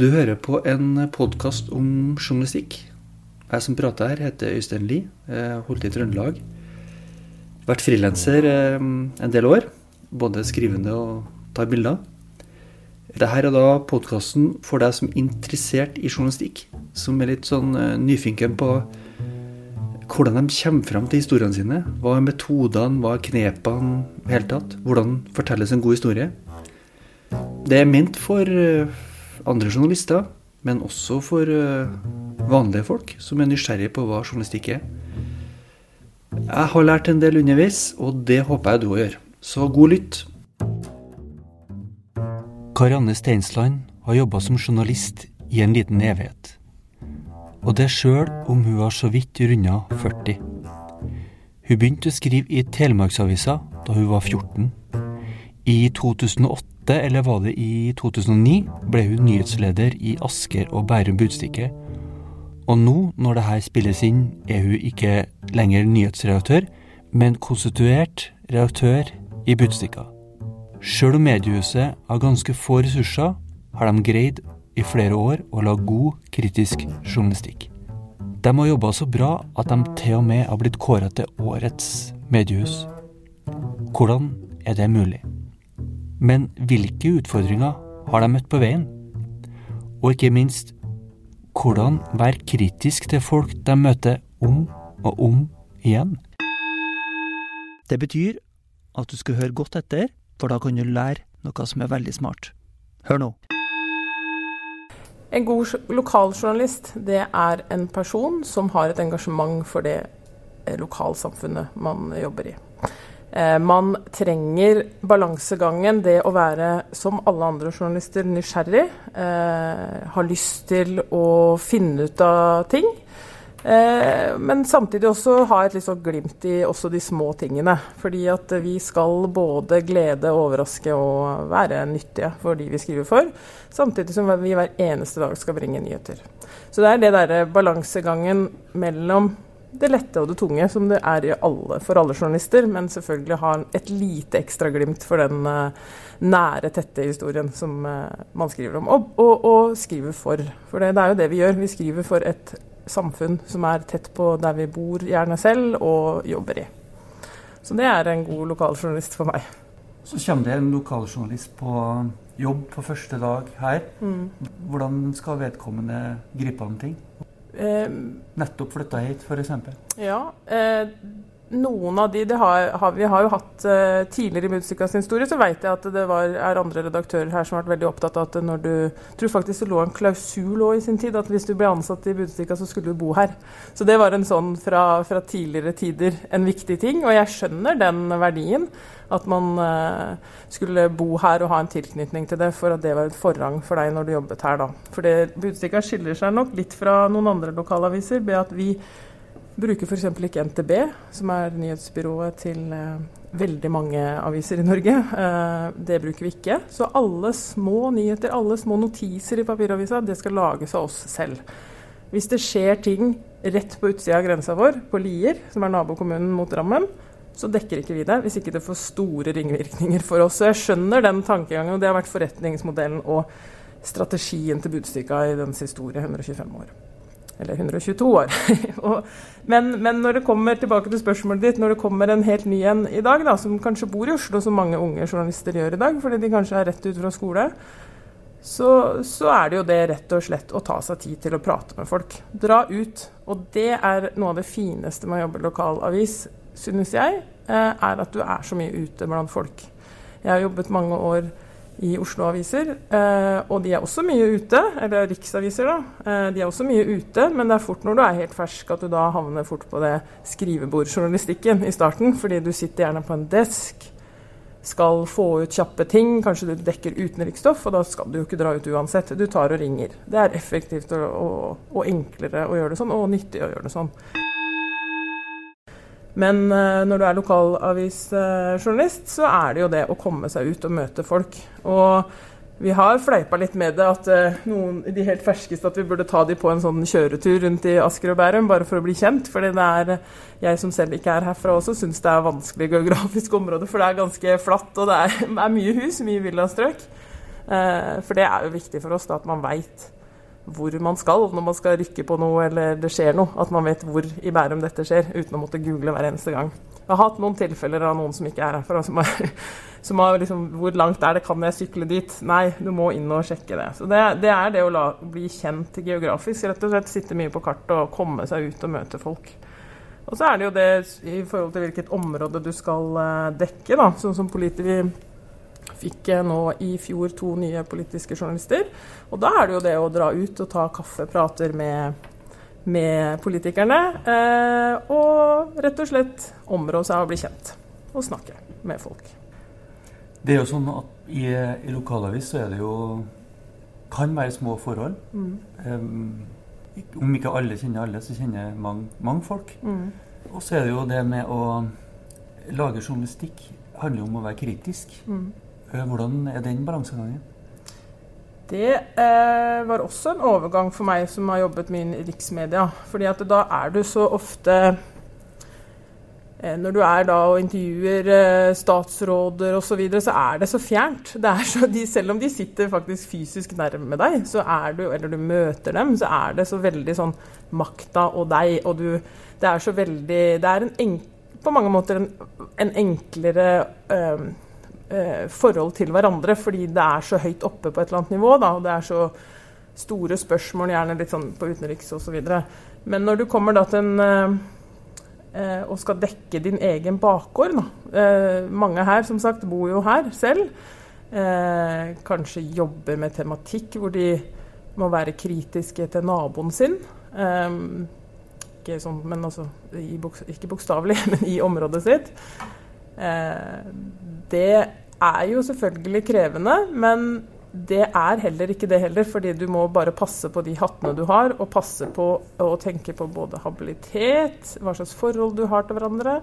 Du hører på en podkast om journalistikk. Jeg som prater her, heter Øystein Lie. Holdt i Trøndelag. Vært frilanser eh, en del år. Både skrivende og tar bilder. Dette er da podkasten for deg som er interessert i journalistikk. Som er litt sånn eh, nyfinken på hvordan de kommer fram til historiene sine. Hva er metodene, hva er knepene i hele tatt? Hvordan fortelles en god historie? Det er ment for eh, andre journalister, men også for eh, vanlige folk som er nysgjerrige på hva journalistikk er. Jeg har lært en del underveis, og det håper jeg du òg gjør. Så god lytt. Karianne Steinsland har jobba som journalist i en liten evighet. Og det sjøl om hun har så vidt runda 40. Hun begynte å skrive i Telemarksavisa da hun var 14. I 2008 eller var det i 2009, ble hun nyhetsleder i Asker og Bærum Budstikke. Og nå, når det her spilles inn, er hun ikke lenger nyhetsredaktør, men konstituert redaktør i Budstikka. Sjøl om mediehuset har ganske få ressurser, har de greid i flere år å lage god, kritisk journalistikk. De har jobba så bra at de til og med har blitt kåra til årets mediehus. Hvordan er det mulig? Men hvilke utfordringer har de møtt på veien? Og ikke minst, hvordan være kritisk til folk de møter om og om igjen? Det betyr at du skal høre godt etter, for da kan du lære noe som er veldig smart. Hør nå. En god lokaljournalist det er en person som har et engasjement for det lokalsamfunnet man jobber i. Eh, man trenger balansegangen, det å være, som alle andre journalister, nysgjerrig. Eh, har lyst til å finne ut av ting. Eh, men samtidig også ha et sånn glimt i også de små tingene. Fordi at vi skal både glede, overraske og være nyttige for de vi skriver for. Samtidig som vi hver eneste dag skal bringe nyheter. Så det er det derre balansegangen mellom det lette og det tunge, som det er alle, for alle journalister, men selvfølgelig ha et lite ekstra glimt for den uh, nære, tette historien som uh, man skriver om, og, og, og, skriver for. For det, det, er jo det vi gjør. Vi skriver for et samfunn som er tett på der vi bor gjerne selv, og jobber i. Så det er en god lokaljournalist for meg. Så kommer det en lokaljournalist på jobb på første dag her. Mm. Hvordan skal vedkommende gripe an ting? Eh, Nettopp flytta hit, f.eks.? Ja. Noen av de, har, har, Vi har jo hatt uh, Tidligere i Budstikkas historie så vet jeg at det var, er andre redaktører her som har vært veldig opptatt av at når du tror faktisk det lå en klausul i sin tid, at hvis du ble ansatt i Budstikka, så skulle du bo her. Så det var en sånn fra, fra tidligere tider en viktig ting. Og jeg skjønner den verdien. At man uh, skulle bo her og ha en tilknytning til det, for at det var et forrang for deg når du jobbet her. da. For Budstikka skiller seg nok litt fra noen andre lokalaviser ved at vi bruker f.eks. ikke NTB, som er nyhetsbyrået til uh, veldig mange aviser i Norge. Uh, det bruker vi ikke. Så alle små nyheter, alle små notiser i papiravisa, det skal lages av oss selv. Hvis det skjer ting rett på utsida av grensa vår, på Lier, som er nabokommunen mot Drammen, så dekker ikke vi det hvis ikke det får store ringvirkninger for oss. Så jeg skjønner den tankegangen, og det har vært forretningsmodellen og strategien til Budstykka i dens historie 125 år. Eller 122 år. men, men, når det kommer tilbake til spørsmålet ditt, når det kommer en helt ny en i dag, da, som kanskje bor i Oslo, som mange unge journalister gjør i dag, fordi de kanskje er rett ut fra skole, så, så, er det jo det rett og slett å ta seg tid til å prate med folk. Dra ut. Og det er noe av det fineste med å jobbe lokalavis synes jeg, eh, er at du er så mye ute blant folk. Jeg har jobbet mange år i Oslo-aviser, eh, og de er også mye ute. Eller riksaviser, da. Eh, de er også mye ute, men det er fort når du er helt fersk at du da havner fort på det skrivebordjournalistikken i starten, fordi du sitter gjerne på en desk. Skal få ut kjappe ting, kanskje du dekker utenriksstoff, og da skal du jo ikke dra ut uansett. Du tar og ringer. Det er effektivt og, og, og enklere å gjøre det sånn, og nyttig å gjøre det sånn. Men uh, når du er lokalavisjournalist, så er det jo det å komme seg ut og møte folk. Og vi har fleipa litt med det at uh, noen, de helt ferskeste at vi burde ta de på en sånn kjøretur rundt i Asker og Bærum, bare for å bli kjent. Fordi det er, jeg som selv ikke er herfra også, syns det er vanskelig geografisk område. For det er ganske flatt, og det er, er mye hus, mye villastrøk. Eh, for det er jo viktig for oss da, at man veit hvor man skal når man skal rykke på noe eller det skjer noe. At man vet hvor i Bærum dette skjer, uten å måtte google hver eneste gang. Jeg har hatt noen tilfeller av noen som ikke er herfra, som har, som har liksom Hvor langt er det, kan jeg sykle dit? Nei, du må inn og sjekke det. Så det, det er det å la, bli kjent geografisk. Rett og slett sitte mye på kartet og komme seg ut og møte folk. Og så er det jo det i forhold til hvilket område du skal uh, dekke, da. Sånn som politikere fikk nå i fjor to nye politiske journalister. Og da er det jo det å dra ut og ta kaffeprater med med politikerne. Eh, og rett og slett områ seg og bli kjent. Og snakke med folk. Det er jo sånn at i, i lokalavis så er det jo kan være små forhold. Mm. Um, om ikke alle kjenner alle, så kjenner mange, mange folk. Mm. Og så er det jo det med å lage journalistikk handler om å være kritisk. Mm. Eh, hvordan er den balansegangen? Det eh, var også en overgang for meg som har jobbet mye i riksmedia. fordi at da er du så ofte eh, Når du er da og intervjuer eh, statsråder osv., så, videre, så er det så fjernt. Det så, de, selv om de sitter faktisk fysisk nærme deg, så er du, eller du møter dem, så er det så veldig sånn makta og deg. Og du Det er så veldig Det er en, på mange måter en, en enklere eh, forhold til hverandre, fordi det er så høyt oppe på et eller annet nivå. Da, og det er så store spørsmål, gjerne litt sånn på utenriks osv. Men når du kommer da til en eh, eh, og skal dekke din egen bakgård da. Eh, mange her som sagt bor jo her selv. Eh, kanskje jobber med tematikk hvor de må være kritiske til naboen sin. Eh, ikke sånn, men altså, i, ikke bokstavelig, men i området sitt. Eh, det er jo selvfølgelig krevende, men det er heller ikke det heller, fordi du må bare passe på de hattene du har, og passe på å tenke på både habilitet, hva slags forhold du har til hverandre.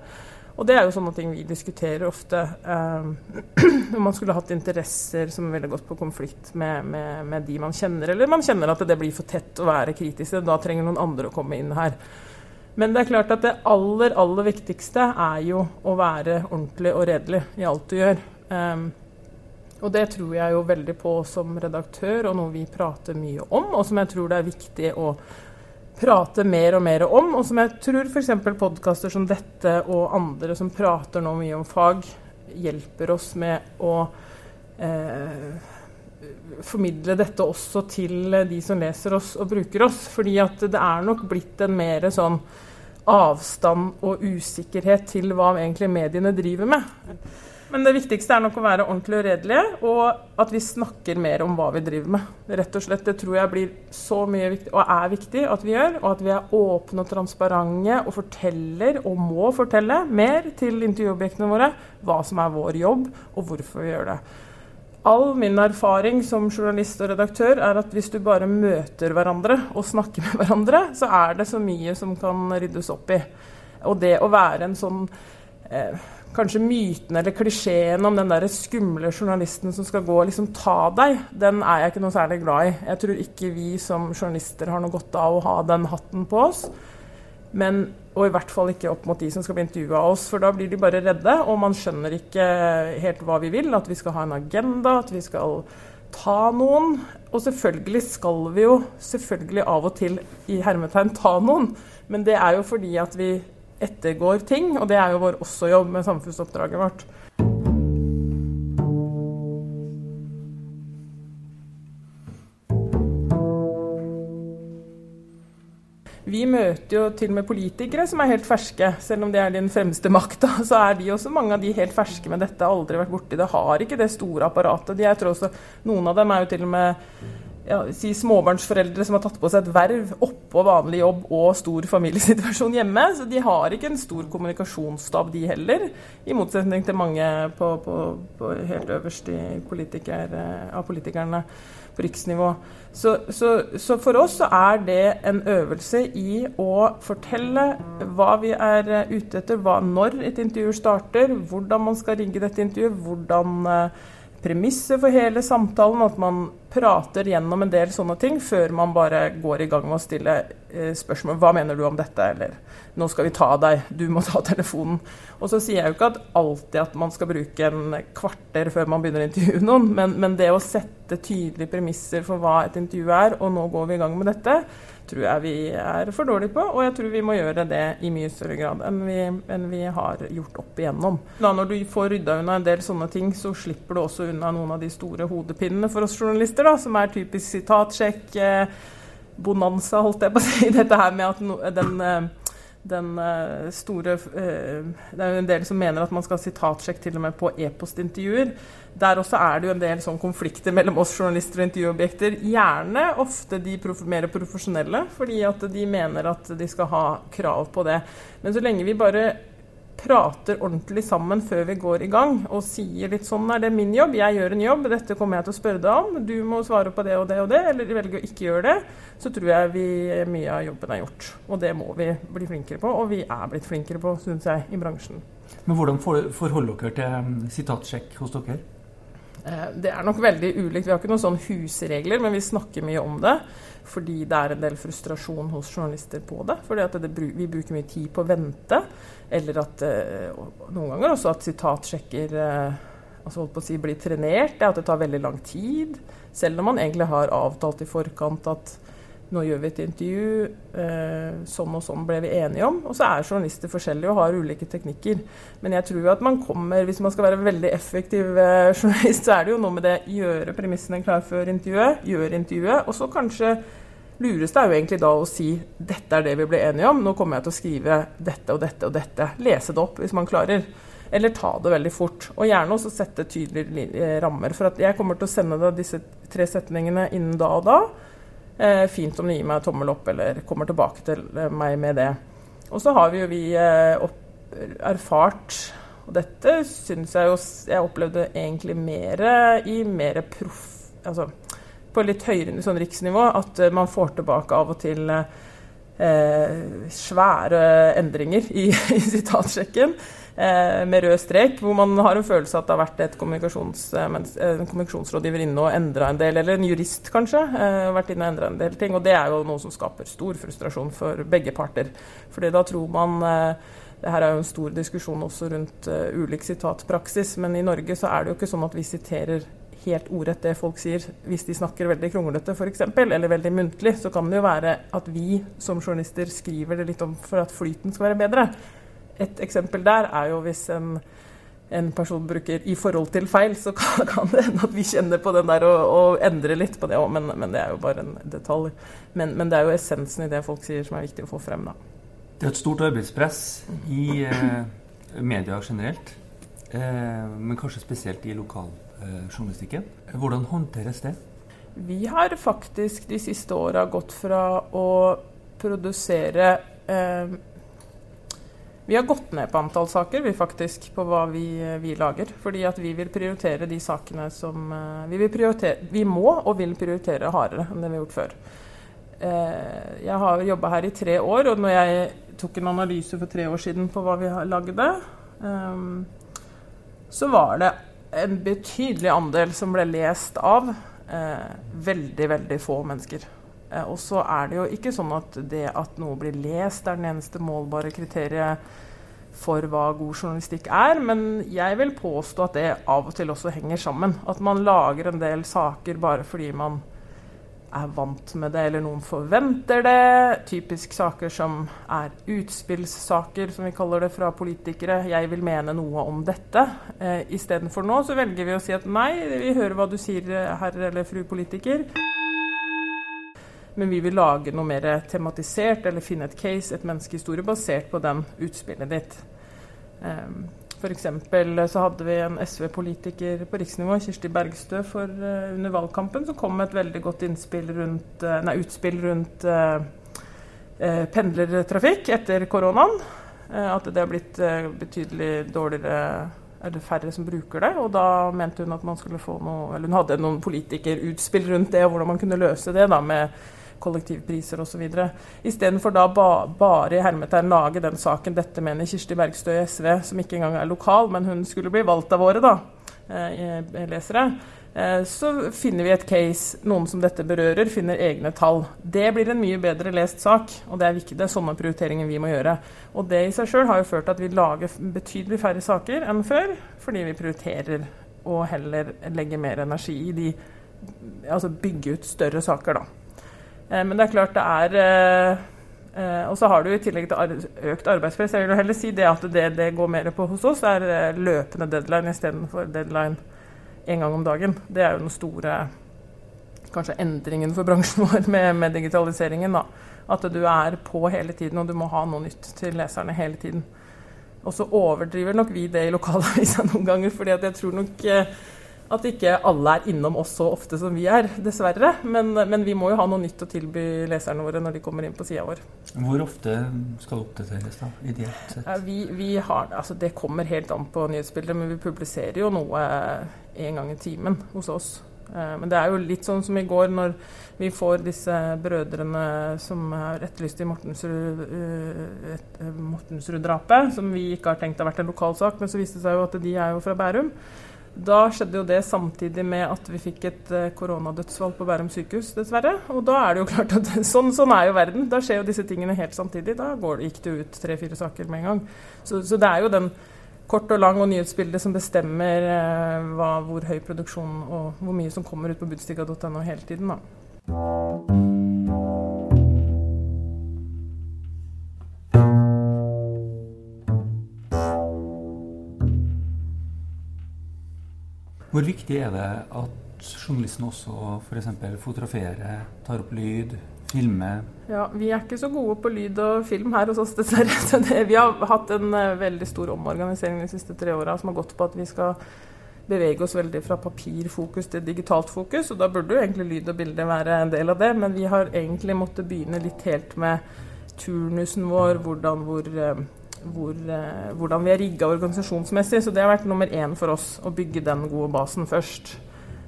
Og det er jo sånne ting vi diskuterer ofte. Om man skulle hatt interesser som ville gått på konflikt med, med, med, de man kjenner, eller man kjenner at det blir for tett å være kritisk, da trenger noen andre å komme inn her. Men det er klart at det aller, aller viktigste er jo å være ordentlig og redelig i alt du gjør. Um, og det tror jeg jo veldig på som redaktør, og noe vi prater mye om, og som jeg tror det er viktig å prate mer og mer om, og som jeg tror f.eks. podkaster som dette og andre som prater nå mye om fag, hjelper oss med å eh, formidle dette også til de som leser oss og bruker oss. Fordi at det er nok blitt en mer sånn avstand og usikkerhet til hva egentlig mediene driver med. Men det viktigste er nok å være ordentlig og redelige, og at vi snakker mer om hva vi driver med. Rett og slett, Det tror jeg blir så mye viktig, og er viktig at vi gjør. Og at vi er åpne og transparente og forteller, og må fortelle, mer til intervjuobjektene våre hva som er vår jobb, og hvorfor vi gjør det all min erfaring som journalist og redaktør er at hvis du bare møter hverandre og snakker med hverandre, så er det så mye som kan ryddes opp i. Og det å være en sånn eh, Kanskje myten eller klisjeen om den der skumle journalisten som skal gå og liksom ta deg, den er jeg ikke noe særlig glad i. Jeg tror ikke vi som journalister har noe godt av å ha den hatten på oss. Men, og i hvert fall ikke opp mot de som skal bli intervjua av oss, for da blir de bare redde, og man skjønner ikke helt hva vi vil. At vi skal ha en agenda, at vi skal ta noen. Og selvfølgelig skal vi jo selvfølgelig av og til i hermetegn ta noen, men det er jo fordi at vi ettergår ting, og det er jo vår også jobb med samfunnsoppdraget vårt. Vi møter jo til og med politikere som er helt ferske. Selv om det er din fremste makt, da, så er de også mange av de helt ferske med dette. Aldri vært borti det. Har ikke det store apparatet. De, jeg tror også, noen av dem er jo til og med ja, si småbarnsforeldre som har tatt på seg et verv oppå vanlig jobb og stor familiesituasjon hjemme. Så de har ikke en stor kommunikasjonsstab, de heller. I motsetning til mange på, på, på helt øverst politiker, eh, av politikerne på riksnivå. Så, så, så, for oss så er det en øvelse i å fortelle hva vi er eh, ute etter, hva, når et intervju starter, hvordan man skal rigge dette intervjuet, hvordan uh, premisset for hele samtalen, at man prater gjennom en del sånne ting før man bare går i gang med å stille eh, spørsmål. Hva mener du om dette? Eller nå skal vi ta deg, du må ta telefonen. Og så sier jeg jo ikke at alltid at man skal bruke en kvarter før man begynner å intervjue noen, men, men det å sette tydelige premisser for hva et intervju er, og nå går vi i gang med dette, tror jeg vi er for dårlige på. Og jeg tror vi må gjøre det i mye større grad enn vi, enn vi har gjort opp igjennom. Da Når du får rydda unna en del sånne ting, så slipper du også unna noen av de store hodepinnene for oss journalister, da, som er typisk sitatsjekk, eh, bonanza, holdt jeg på å si. Dette her med at no, den eh, den uh, store uh, Det er jo en del som mener at man skal ha sitatsjekk til og med på e-postintervjuer. Der også er det jo en del sånn konflikter mellom oss journalister og intervjuobjekter. Gjerne ofte de mer profesjonelle, fordi at de mener at de skal ha krav på det. Men så lenge vi bare prater ordentlig sammen før vi går i gang og sier litt sånn er det min jobb, jeg gjør en jobb, dette kommer jeg til å spørre deg om, du må svare på det og det og det, eller velge å ikke gjøre det, så tror jeg vi, mye av jobben er gjort. Og det må vi bli flinkere på, og vi er blitt flinkere på, syns jeg, i bransjen. Men hvordan forholder dere til um, sitatsjekk hos dere? Eh, det er nok veldig ulikt. Vi har ikke noen sånn husregler, men vi snakker mye om det. Fordi det er en del frustrasjon hos journalister på det. Fordi det, vi bruker mye tid på å vente. Eller at eh, noen ganger også at sitatsjekker eh, altså holdt på å si, blir trenert. Det at det tar veldig lang tid. Selv om man egentlig har avtalt i forkant at nå gjør vi et intervju, eh, sånn og sånn ble vi enige om. Og så er journalister forskjellige og har ulike teknikker. Men jeg tror jo at man kommer, hvis man skal være veldig effektiv eh, journalist, så er det jo noe med det gjøre premissene klar før intervjuet, gjøre intervjuet, og så kanskje lureste er jo egentlig da å si dette er det vi ble enige om, nå kommer jeg til å skrive dette og dette og dette. Lese det opp hvis man klarer. Eller ta det veldig fort. Og gjerne også sette tydelige eh, rammer. For jeg kommer til å sende deg disse tre setningene innen da og da. Eh, fint om du gir meg tommel opp eller kommer tilbake til eh, meg med det. Og så har vi jo vi eh, erfart Og dette syns jeg jo jeg opplevde egentlig mer i mer proff... Altså på litt høyere sånn riksnivå, at man får tilbake av og til eh, svære endringer i, i sitatsjekken med rød strek, hvor man har en følelse at det har vært et kommunikasjons, eh, en kommunikasjonsrådgiver inne og endra en del, eller en jurist kanskje, eh, vært inne og endra en del ting. Og det er jo noe som skaper stor frustrasjon for begge parter. Fordi da tror man eh, det her er jo en stor diskusjon også rundt ulik sitatpraksis, men i Norge så er det jo ikke sånn at vi siterer helt ordrett det folk sier. Hvis de snakker veldig kronglete f.eks., eller veldig muntlig, så kan det jo være at vi som journalister skriver det litt om for at flyten skal være bedre. Et eksempel der er jo hvis en, en person bruker 'i forhold til feil', så kan, kan det hende at vi kjenner på den der og, og endrer litt på det òg, men, men, det er jo bare en detalj. Men, men, det er jo essensen i det folk sier som er viktig å få frem, da. Det er et stort arbeidspress i eh, media generelt, eh, men kanskje spesielt i lokaljournalistikken. Eh, Hvordan håndteres det? Vi har faktisk de siste åra gått fra å produsere eh, vi har gått ned på antall saker vi faktisk, på hva vi, vi, lager. Fordi at vi vil prioritere de sakene som eh, vi, vi må og vil prioritere hardere enn det vi har gjort før. Eh, jeg har jobba her i tre år, og når jeg tok en analyse for tre år siden på hva vi lagde, eh, så var det en betydelig andel som ble lest av veldig, veldig få mennesker. Eh, og så er det jo ikke sånn at det at noe blir lest, er den eneste målbare kriteriet for hva god journalistikk er, men jeg vil påstå at det av og til også henger sammen. At man lager en del saker bare fordi man er vant med det, eller noen forventer det. Typisk saker som er utspillssaker, som vi kaller det fra politikere. Jeg vil mene noe om dette. Eh, Istedenfor nå så velger vi å si at nei, vi hører hva du sier, herr eller fru politiker. Men vi vil lage noe mer tematisert, eller finne et case, et menneskehistorie, basert på den utspillet ditt. Um, F.eks. så hadde vi en SV-politiker på riksnivå, Kirsti Bergstø, for, uh, under valgkampen, som kom med et veldig godt rundt, uh, nei, utspill rundt uh, pendlertrafikk etter koronaen. at det har blitt betydelig dårligere eller færre som bruker det. Og da mente hun at man skulle få noe Eller hun hadde noen politikerutspill rundt det, og hvordan man kunne løse det da med kollektivpriser osv. Istedenfor da ba, bare i hermetegn lage den saken 'Dette mener Kirsti Bergstø i SV', som ikke engang er lokal, men hun skulle bli valgt av våre da, eh, lesere. Eh, så finner vi et case, noen som dette berører, finner egne tall. Det blir en mye bedre lest sak, og det er viktig. Det er sånne prioriteringer vi må gjøre. Og det i seg sjøl har jo ført til at vi lager betydelig færre saker enn før, fordi vi prioriterer å heller legge mer energi i de Altså bygge ut større saker, da. Eh, men det er klart det er Uh, og så har du i tillegg til økt arbeidspress. Jeg vil heller si det at det det går mer på hos oss, er løpende deadline istedenfor deadline én gang om dagen. Det er jo den store kanskje endringen for bransjen vår med, med digitaliseringen. Da. At du er på hele tiden, og du må ha noe nytt til leserne hele tiden. Og så overdriver nok vi det i lokalavisa noen ganger, fordi jeg tror nok eh, at ikke alle er innom oss så ofte som vi er, dessverre. Men, men, vi må jo ha noe nytt å tilby leserne våre når de kommer inn på sida vår. Hvor ofte skal det oppdateres, da? Ideelt sett? Vi, vi har, altså det kommer helt an på nyhetsbildet, men vi publiserer jo noe en gang i timen hos oss. Eh, men det er jo litt sånn som i går, når vi får disse brødrene som er etterlyst i Mortensrud-drapet, eh, Mortensrud som vi ikke har tenkt har vært en lokal sak, men så viste det seg jo at de er jo fra Bærum. Da skjedde jo det samtidig med at vi fikk et uh, koronadødsfall på Bærum sykehus, dessverre. Og da er det jo klart at sånn, sånn, er jo verden. Da skjer jo disse tingene helt samtidig. Da går, gikk det ut tre-fire saker med en gang. Så, så det er jo den kort og lang og nyhetsbildet som bestemmer eh, hva, hvor høy produksjon og hvor mye som kommer ut på budstiga.no hele tiden. Da. Hvor viktig er det at journalisten også f.eks. fotograferer, tar opp lyd, filmer? Ja, Vi er ikke så gode på lyd og film her hos oss, dessverre. Vi har hatt en uh, veldig stor omorganisering de siste tre åra som har gått på at vi skal bevege oss veldig fra papirfokus til digitalt fokus. og Da burde jo egentlig lyd og bilde være en del av det, men vi har egentlig måttet begynne litt helt med turnusen vår, hvordan, hvor, uh, hvor, uh, hvordan vi er rigga organisasjonsmessig. Så det har vært nummer én for oss, å bygge den gode basen først.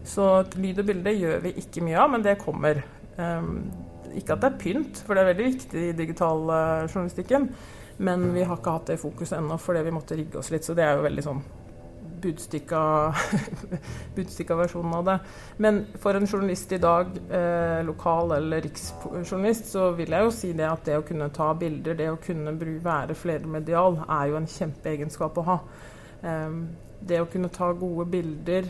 Så lyd og bilde gjør vi ikke mye av, men det kommer. Um, ikke at det er pynt, for det er veldig viktig i digital uh, journalistikken. Men vi har ikke hatt det i fokus ennå fordi vi måtte rigge oss litt. Så det er jo veldig sånn budstikka, budstikka versjonen av det. Men for en journalist i dag, eh, lokal eller riksjournalist, så vil jeg jo si det at det å kunne ta bilder, det å kunne være flermedial, er jo en kjempeegenskap å ha. Eh, det å kunne ta gode bilder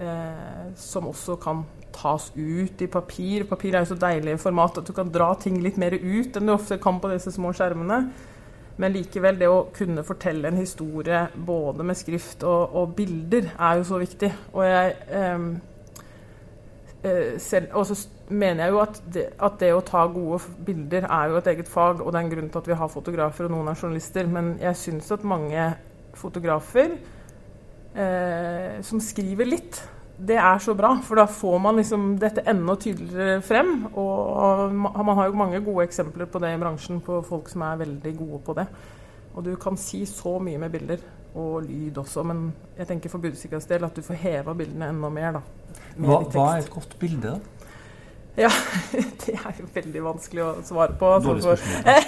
eh, som også kan tas ut i papir. Papir er jo så deilig format at du kan dra ting litt mer ut enn du ofte kan på disse små skjermene. Men likevel, det å kunne fortelle en historie både med skrift og, og bilder, er jo så viktig. Og jeg ehm, eh, selv, Og så mener jeg jo at det, at det, å ta gode bilder er jo et eget fag, og det er en grunn til at vi har fotografer og noen er journalister. Men jeg syns at mange fotografer eh, som skriver litt, det er så bra, for da får man liksom dette enda tydeligere frem. Og man har jo mange gode eksempler på det i bransjen, på folk som er veldig gode på det. Og du kan si så mye med bilder, og lyd også, men jeg tenker for Budstikas del at du får heva bildene enda mer, da. Hva, hva, er et godt bilde, da? Ja, det er jo veldig vanskelig å svare på. Altså,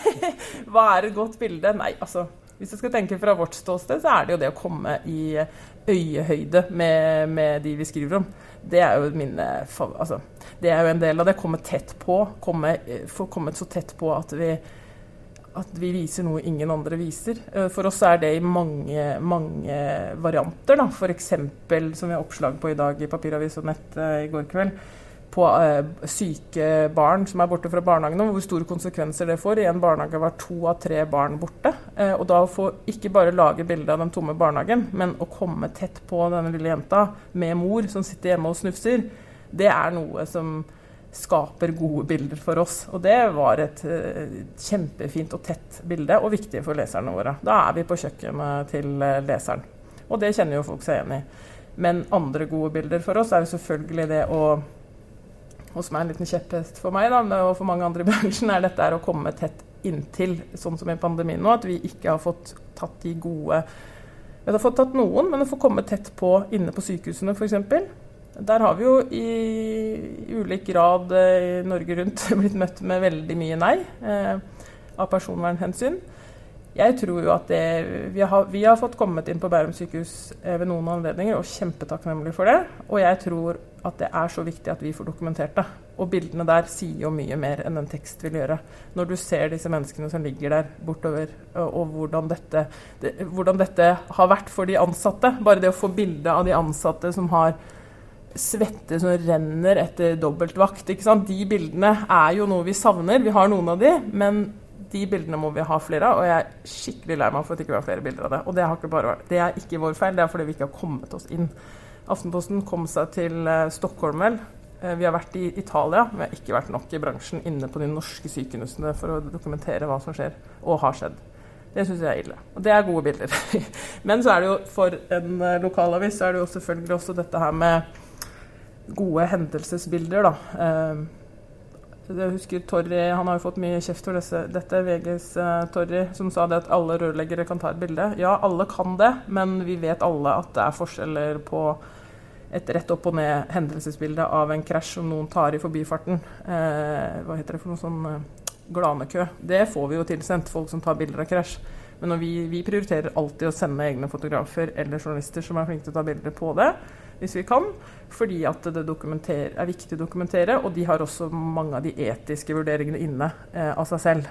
hva er et godt bilde? Nei, altså hvis jeg skal tenke fra vårt ståsted, så er det jo det å komme i øyehøyde med, med de vi skriver om. Det er jo mine altså, Det er jo en del av det. Komme tett på. Komme, få kommet så tett på at vi, at vi viser noe ingen andre viser. Eh, for oss er det i mange, mange varianter. F.eks. som vi har oppslag på i dag i Papiravis og Nett eh, i går kveld på eh, syke barn som er borte fra barnehagen, og hvor store konsekvenser det får. I en barnehage var to av tre barn borte. Eh, og da å få ikke bare lage bilde av den tomme barnehagen, men å komme tett på denne lille jenta med mor som sitter hjemme og snufser, det er noe som skaper gode bilder for oss. Og det var et uh, kjempefint og tett bilde, og viktig for leserne våre. Da er vi på kjøkkenet til leseren. Og det kjenner jo folk seg igjen i. Men andre gode bilder for oss er jo selvfølgelig det å og som er en liten kjepphest for meg da, og for mange andre i bransjen, er dette å komme tett inntil, sånn som i pandemien nå. At vi ikke har fått tatt de gode Vi har fått tatt noen, men å få komme tett på inne på sykehusene f.eks. Der har vi jo i ulik grad eh, i Norge rundt blitt møtt med veldig mye nei eh, av personvernhensyn. Jeg tror jo at det, vi, har, vi har fått kommet inn på Bærum sykehus eh, ved noen anledninger, og kjempetakknemlig for det. Og jeg tror at det er så viktig at vi får dokumentert det. Og bildene der sier jo mye mer enn en tekst vil gjøre. Når du ser disse menneskene som ligger der bortover, og, hvordan, dette, det, hvordan dette har vært for de ansatte. Bare det å få bilde av de ansatte som har svette som renner etter dobbeltvakt. De bildene er jo noe vi savner. Vi har noen av de, men de bildene må vi ha flere av, og jeg er skikkelig lei meg for at ikke var flere bilder av det. Og det, har ikke bare, vært, det, er ikke vår feil, det er fordi vi ikke har kommet oss inn. Aftenposten kom seg til uh, Stockholm, vel. Uh, vi har vært i Italia, vi har ikke vært nok i bransjen inne på de norske sykehusene for å dokumentere hva som skjer, og har skjedd. Det syns jeg er ille. Og det er gode bilder. men så er det jo for en uh, lokalavis så er det jo selvfølgelig også dette her med gode hendelsesbilder, da. Jeg husker Torry, Han har jo fått mye kjeft for disse, dette. VGs uh, Torry som sa det at alle rørleggere kan ta et bilde. Ja, alle kan det, men vi vet alle at det er forskjeller på et rett opp og ned hendelsesbilde av en krasj som noen tar i forbifarten. Eh, hva heter det for noe sånn eh, glanekø. Det får vi jo tilsendt, folk som tar bilder av krasj. Men vi, vi prioriterer alltid å sende egne fotografer eller journalister som er flinke til å ta bilder på det hvis vi kan. Fordi at det er viktig å dokumentere, og de har også mange av de etiske vurderingene inne eh, av seg selv.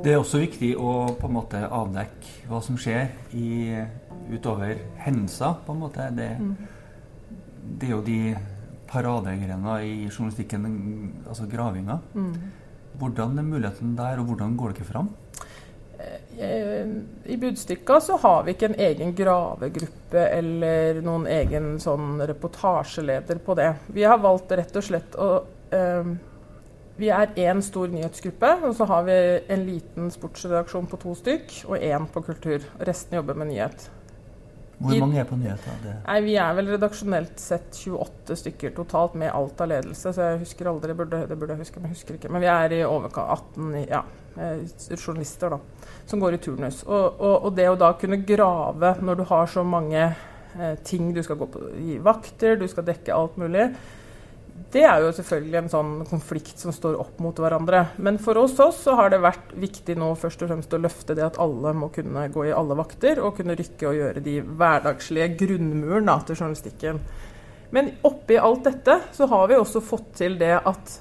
Det er også viktig å på en måte avdekke hva som skjer i, utover hendelser. på en måte. Det, mm. det er jo de paradegrenene i journalistikken, altså gravinga. Mm. Hvordan er muligheten der, og hvordan går dere fram? Eh, I Budstikka så har vi ikke en egen gravegruppe eller noen egen sånn reportasjeleder på det. Vi har valgt rett og slett å eh, Vi er én stor nyhetsgruppe, og så har vi en liten sportsredaksjon på to stykk og én på kultur. Resten jobber med nyhet. Hvor mange er på nyheter? Nei, Vi er vel redaksjonelt sett 28 stykker totalt, med alt av ledelse. Så jeg husker aldri, burde, det burde jeg huske, men jeg husker ikke. Men vi er i overkant 18 ja, eh, journalister da, som går i turnus. Og, og, og, det å da kunne grave når du har så mange eh, ting du skal gå på i vakter, du skal dekke alt mulig, det er jo selvfølgelig en sånn konflikt som står opp mot hverandre. Men for oss, også, så har det vært viktig nå først og fremst å løfte det at alle må kunne gå i alle vakter og kunne rykke og gjøre de hverdagslige grunnmuren til journalistikken. Men oppi alt dette så har vi også fått til det at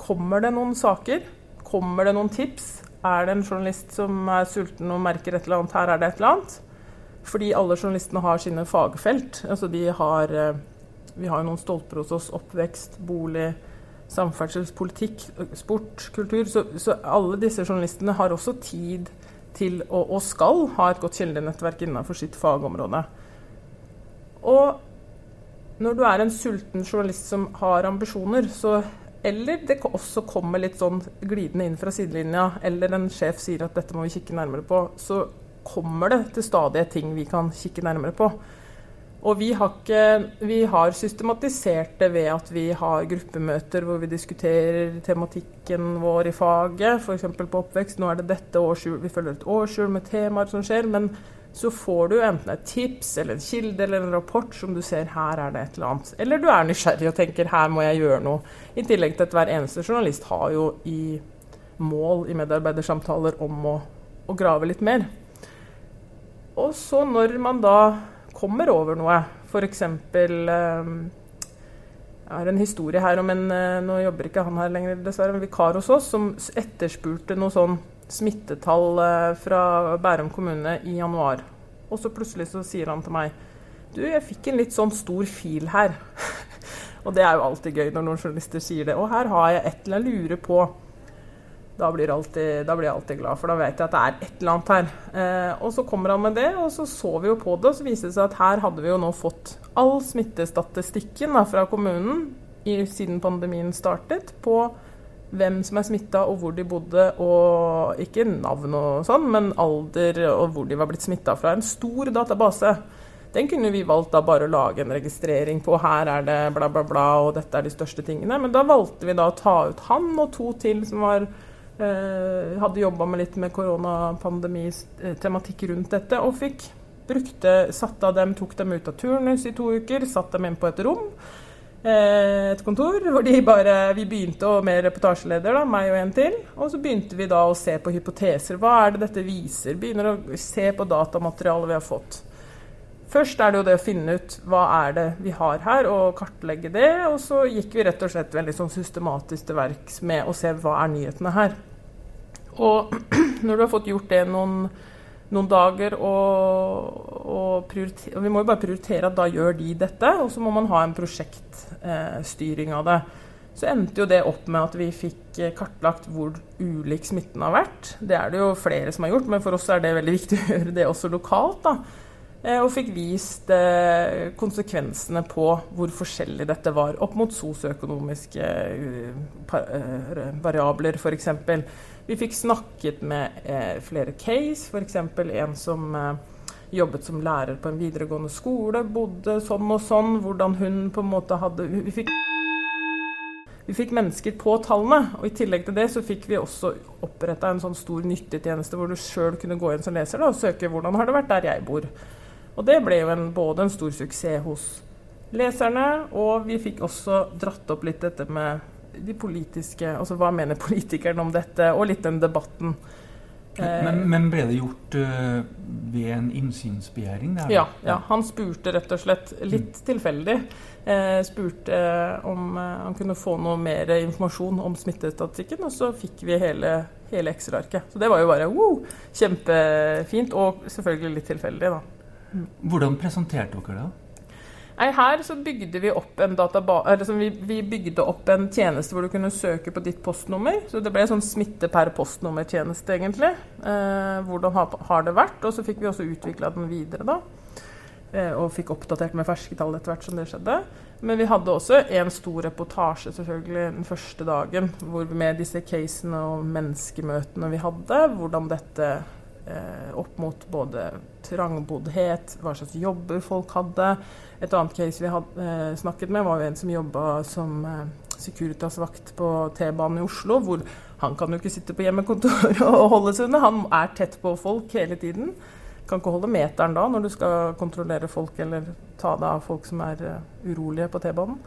kommer det noen saker, kommer det noen tips, er det en journalist som er sulten og merker et eller annet, her er det et eller annet. Fordi alle journalistene har sine fagfelt. altså de har eh, vi har jo noen stolper hos oss. Oppvekst, bolig, samferdselspolitikk, sport, kultur. Så, så, alle disse journalistene har også tid til å, og skal ha et godt kildenettverk innenfor sitt fagområde. Og når du er en sulten journalist som har ambisjoner, så eller det også kommer litt sånn glidende inn fra sidelinja, eller en sjef sier at dette må vi kikke nærmere på, så kommer det til stadige ting vi kan kikke nærmere på. Og vi har, ikke, vi har, systematisert det ved at vi har gruppemøter hvor vi diskuterer tematikken vår i faget, f.eks. på oppvekst. Nå er det dette årshjul, vi følger et årshjul med temaer som skjer. Men så får du enten et tips eller en kilde eller en rapport som du ser her er det et eller annet. Eller du er nysgjerrig og tenker her må jeg gjøre noe. I tillegg til at hver eneste journalist har jo i mål i medarbeidersamtaler om å, å grave litt mer. Og så når man da kommer over noe. F.eks. Eh, jeg har en historie her om en eh, Nå jobber ikke han her lenger, dessverre, en vikar hos oss som etterspurte noe sånn smittetall eh, fra Bærum kommune i januar. Og så plutselig så sier han til meg Du, jeg fikk en litt sånn stor fil her. og det er jo alltid gøy når noen journalister sier det. Og her har jeg et eller annet lurer på. Da blir, alltid, da blir, jeg alltid glad, for da vet jeg at det er et eller annet her. Eh, og så kommer han med det, og så så vi jo på det, og så viste det seg at her hadde vi jo nå fått all smittestatistikken da, fra kommunen i, siden pandemien startet, på hvem som er smitta og hvor de bodde, og ikke navn og sånn, men alder og hvor de var blitt smitta fra. En stor database. Den kunne vi valgt da bare å lage en registrering på. Her er det bla, bla, bla, og dette er de største tingene. Men da valgte vi da å ta ut han og to til som var hadde jobba med litt med koronapandemi-tematikk rundt dette, og fikk brukte, satte dem, tok dem ut av turnus i to uker, satt dem inn på et rom. Eh, et kontor hvor de bare, vi begynte med reportasjeleder, da, meg og en til. Og så begynte vi da å se på hypoteser. Hva er det dette viser? Begynner å se på datamaterialet vi har fått. Først er det jo det å finne ut hva er det vi har her, og kartlegge det. Og så gikk vi rett og slett veldig sånn systematisk til verks med å se hva er nyhetene her. Og når du har fått gjort det noen, noen dager, og, og, og, vi må jo bare prioritere at da gjør de dette, og så må man ha en prosjektstyring eh, av det. Så endte jo det opp med at vi fikk eh, kartlagt hvor ulik smitten har vært. Det er det jo flere som har gjort, men for oss er det veldig viktig å gjøre det også lokalt. da. Eh, og fikk vist eh, konsekvensene på hvor forskjellig dette var, opp mot sosioøkonomiske eh, variabler, f.eks. Vi fikk snakket med flere case, f.eks. en som jobbet som lærer på en videregående skole, bodde sånn og sånn, hvordan hun på en måte hadde Vi fikk, vi fikk mennesker på tallene, og i tillegg til det så fikk vi også oppretta en sånn stor nyttetjeneste hvor du sjøl kunne gå inn som leser da, og søke hvordan har det vært der jeg bor. Og det ble jo en, både en stor suksess hos leserne, og vi fikk også dratt opp litt dette med de politiske Altså hva mener politikerne om dette, og litt den debatten. Men, men, ble det gjort uh, ved en innsynsbegjæring? Ja, ja, han spurte rett og slett litt mm. tilfeldig. eh, spurte om eh, han kunne få noe mer informasjon om smittestatistikken, og så fikk vi hele, hele Excel-arket. Så det var jo bare wow, kjempefint, og selvfølgelig litt tilfeldig, da. Hvordan presenterte dere det? Nei, her så bygde vi opp en altså vi, vi, bygde opp en tjeneste hvor du kunne søke på ditt postnummer. Så det ble sånn smitte per postnummertjeneste, egentlig. Eh, hvordan har, har, det vært? Og så fikk vi også utvikla den videre, da. Eh, og fikk oppdatert med ferske tall etter hvert som det skjedde. Men vi hadde også en stor reportasje selvfølgelig den første dagen hvor med disse casene og menneskemøtene vi hadde, hvordan dette opp mot både trangboddhet, hva slags jobber folk hadde. Et annet case vi hadde eh, snakket med, var jo en som jobba som eh, Securitas-vakt på T-banen i Oslo. hvor Han kan jo ikke sitte på hjemmekontoret og holde seg unna. Han er tett på folk hele tiden. Kan ikke holde meteren da når du skal kontrollere folk eller ta deg av folk som er urolige på T-banen.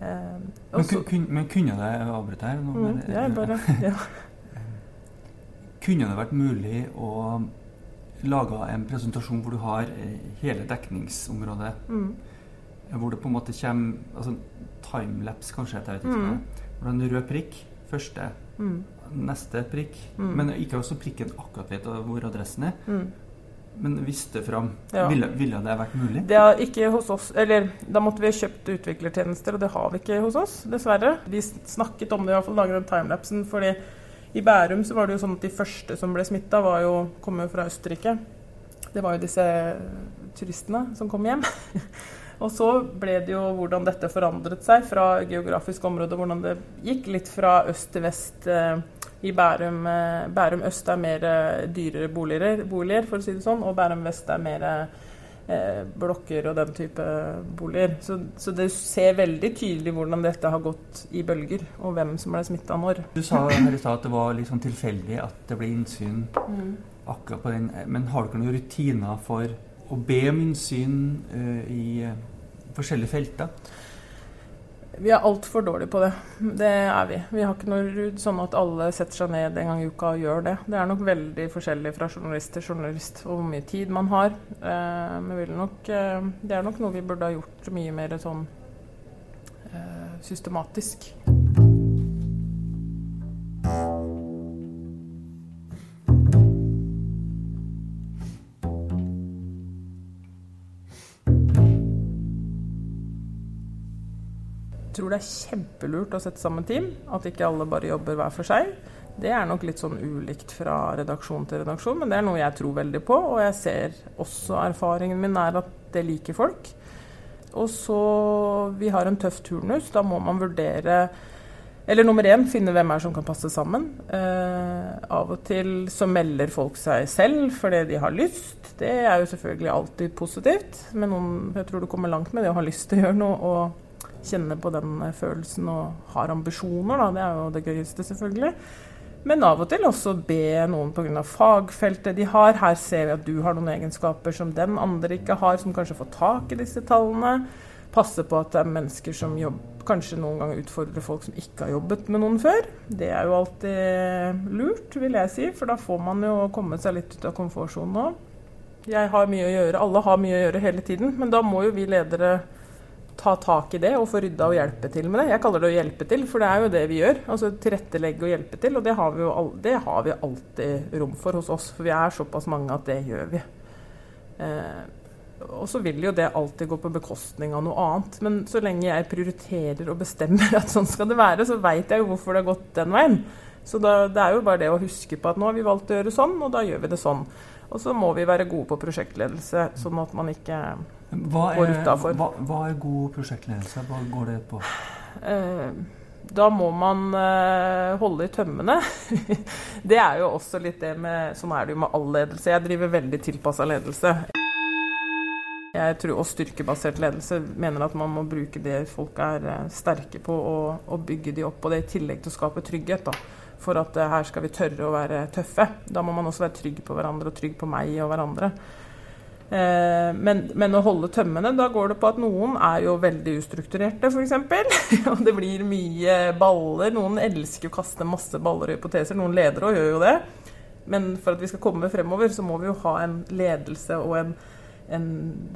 Eh, men, kun, men, kunne det avbryte her? Mm, ja, bare, ja. Kunne det vært mulig å lage en presentasjon hvor du har eh, hele dekningsområdet? Mm. Hvor det på en måte kommer altså Timelapse, kanskje, jeg vet ikke. Mm. Hvor en rød prikk. Første. Mm. Neste prikk. Mm. Men ikke også prikken akkurat vet hvor adressen er. Mm. Men viste fram. Ja. Ville, ville, det vært mulig? Det er ikke hos oss. Eller da måtte vi ha kjøpt utviklertjenester, og det har vi ikke hos oss, dessverre. Vi snakket om det, i hvert fall laget den timelapsen, fordi i Bærum så var det jo sånn at de første som ble smitta, kom jo fra Østerrike. Det var jo disse turistene som kom hjem. og så ble det jo hvordan dette forandret seg fra geografisk område, hvordan det gikk litt fra øst til vest eh, i Bærum. Eh, Bærum øst er mer eh, dyrere boliger, boliger, for å si det sånn, og Bærum vest er mer eh, blokker og den type boliger. Så, så, det ser veldig tydelig hvordan dette har gått i bølger, og hvem som ble smitta når. Du sa her i stad at det var litt sånn tilfeldig at det ble innsyn mm. akkurat på den. Men har dere noen rutiner for å be om innsyn eh, i uh, forskjellige felter? Vi er altfor dårlige på det. Det er vi. Vi har ikke noe sånn at alle setter seg ned en gang i uka og gjør det. Det er nok veldig forskjellig fra journalist til journalist hvor mye tid man har. Eh, nok, eh, det er nok noe vi burde ha gjort mye mer sånn eh, systematisk. Tror det er kjempelurt å sette sammen team. At ikke alle bare jobber hver for seg. Det er nok litt sånn ulikt fra redaksjon til redaksjon, men det er noe jeg tror veldig på. Og jeg ser også erfaringen min er at det liker folk. Og så Vi har en tøff turnus. Da må man vurdere eller nummer én, finne hvem er som kan passe sammen. Eh, av og til så melder folk seg selv fordi de har lyst. Det er jo selvfølgelig alltid positivt. Men noen, jeg tror du kommer langt med det å ha lyst til å gjøre noe. og kjenner på den følelsen og har ambisjoner, da. Det er jo det gøyeste, selvfølgelig. Men av og til også be noen pga. fagfeltet de har. Her ser vi at du har noen egenskaper som den andre ikke har, som kanskje får tak i disse tallene. Passe på at det er mennesker som jobber, kanskje noen ganger utfordrer folk som ikke har jobbet med noen før. Det er jo alltid lurt, vil jeg si, for da får man jo kommet seg litt ut av komfortsonen òg. Jeg har mye å gjøre, alle har mye å gjøre hele tiden, men da må jo vi ledere ta tak i det og få rydda og hjelpe til med det. Jeg kaller det å hjelpe til, for det er jo det vi gjør. Altså tilrettelegge og hjelpe til. Og det har vi jo det har vi alltid rom for hos oss, for vi er såpass mange at det gjør vi. Eh, og så vil jo det alltid gå på bekostning av noe annet. Men så lenge jeg prioriterer og bestemmer at sånn skal det være, så veit jeg jo hvorfor det har gått den veien. Så da, det er jo bare det å huske på at nå har vi valgt å gjøre sånn, og da gjør vi det sånn. Og så må vi være gode på prosjektledelse, sånn at man ikke hva er, hva, hva er, god prosjektledelse? Hva går det på? Eh, da må man eh, holde i tømmene. det er jo også litt det med Sånn er det jo med all ledelse. Jeg driver veldig tilpassa ledelse. Jeg tror også styrkebasert ledelse mener at man må bruke det folk er eh, sterke på, og, og bygge de opp. Og det i tillegg til å skape trygghet. da for at her skal vi tørre å være tøffe. Da må man også være trygg på hverandre og trygg på meg og hverandre. Eh, men, men, å holde tømmene, da går det på at noen er jo veldig ustrukturerte, f.eks. og det blir mye baller. Noen elsker å kaste masse baller og hypoteser. Noen ledere og gjør jo det. Men for at vi skal komme fremover, så må vi jo ha en ledelse og en, en,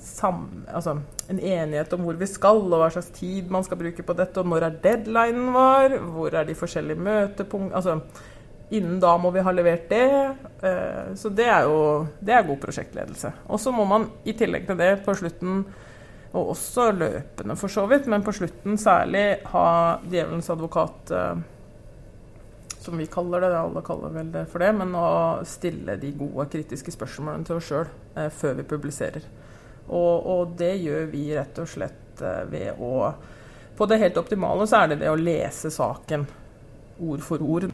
sam, altså en enighet om hvor vi skal, og hva slags tid man skal bruke på dette, og når er deadlinen vår, hvor er de forskjellige møtepunkt... Altså, Innen da må vi ha levert det. Eh, så det er jo det er god prosjektledelse. Og så må man i tillegg til det på slutten, og også løpende for så vidt, men på slutten særlig ha djevelens advokat, eh, som vi kaller det, alle kaller vel det for det, men å stille de gode kritiske spørsmålene til oss sjøl eh, før vi publiserer. Og, og, det gjør vi rett og slett ved å På det helt optimale så er det det å lese saken ord for ord.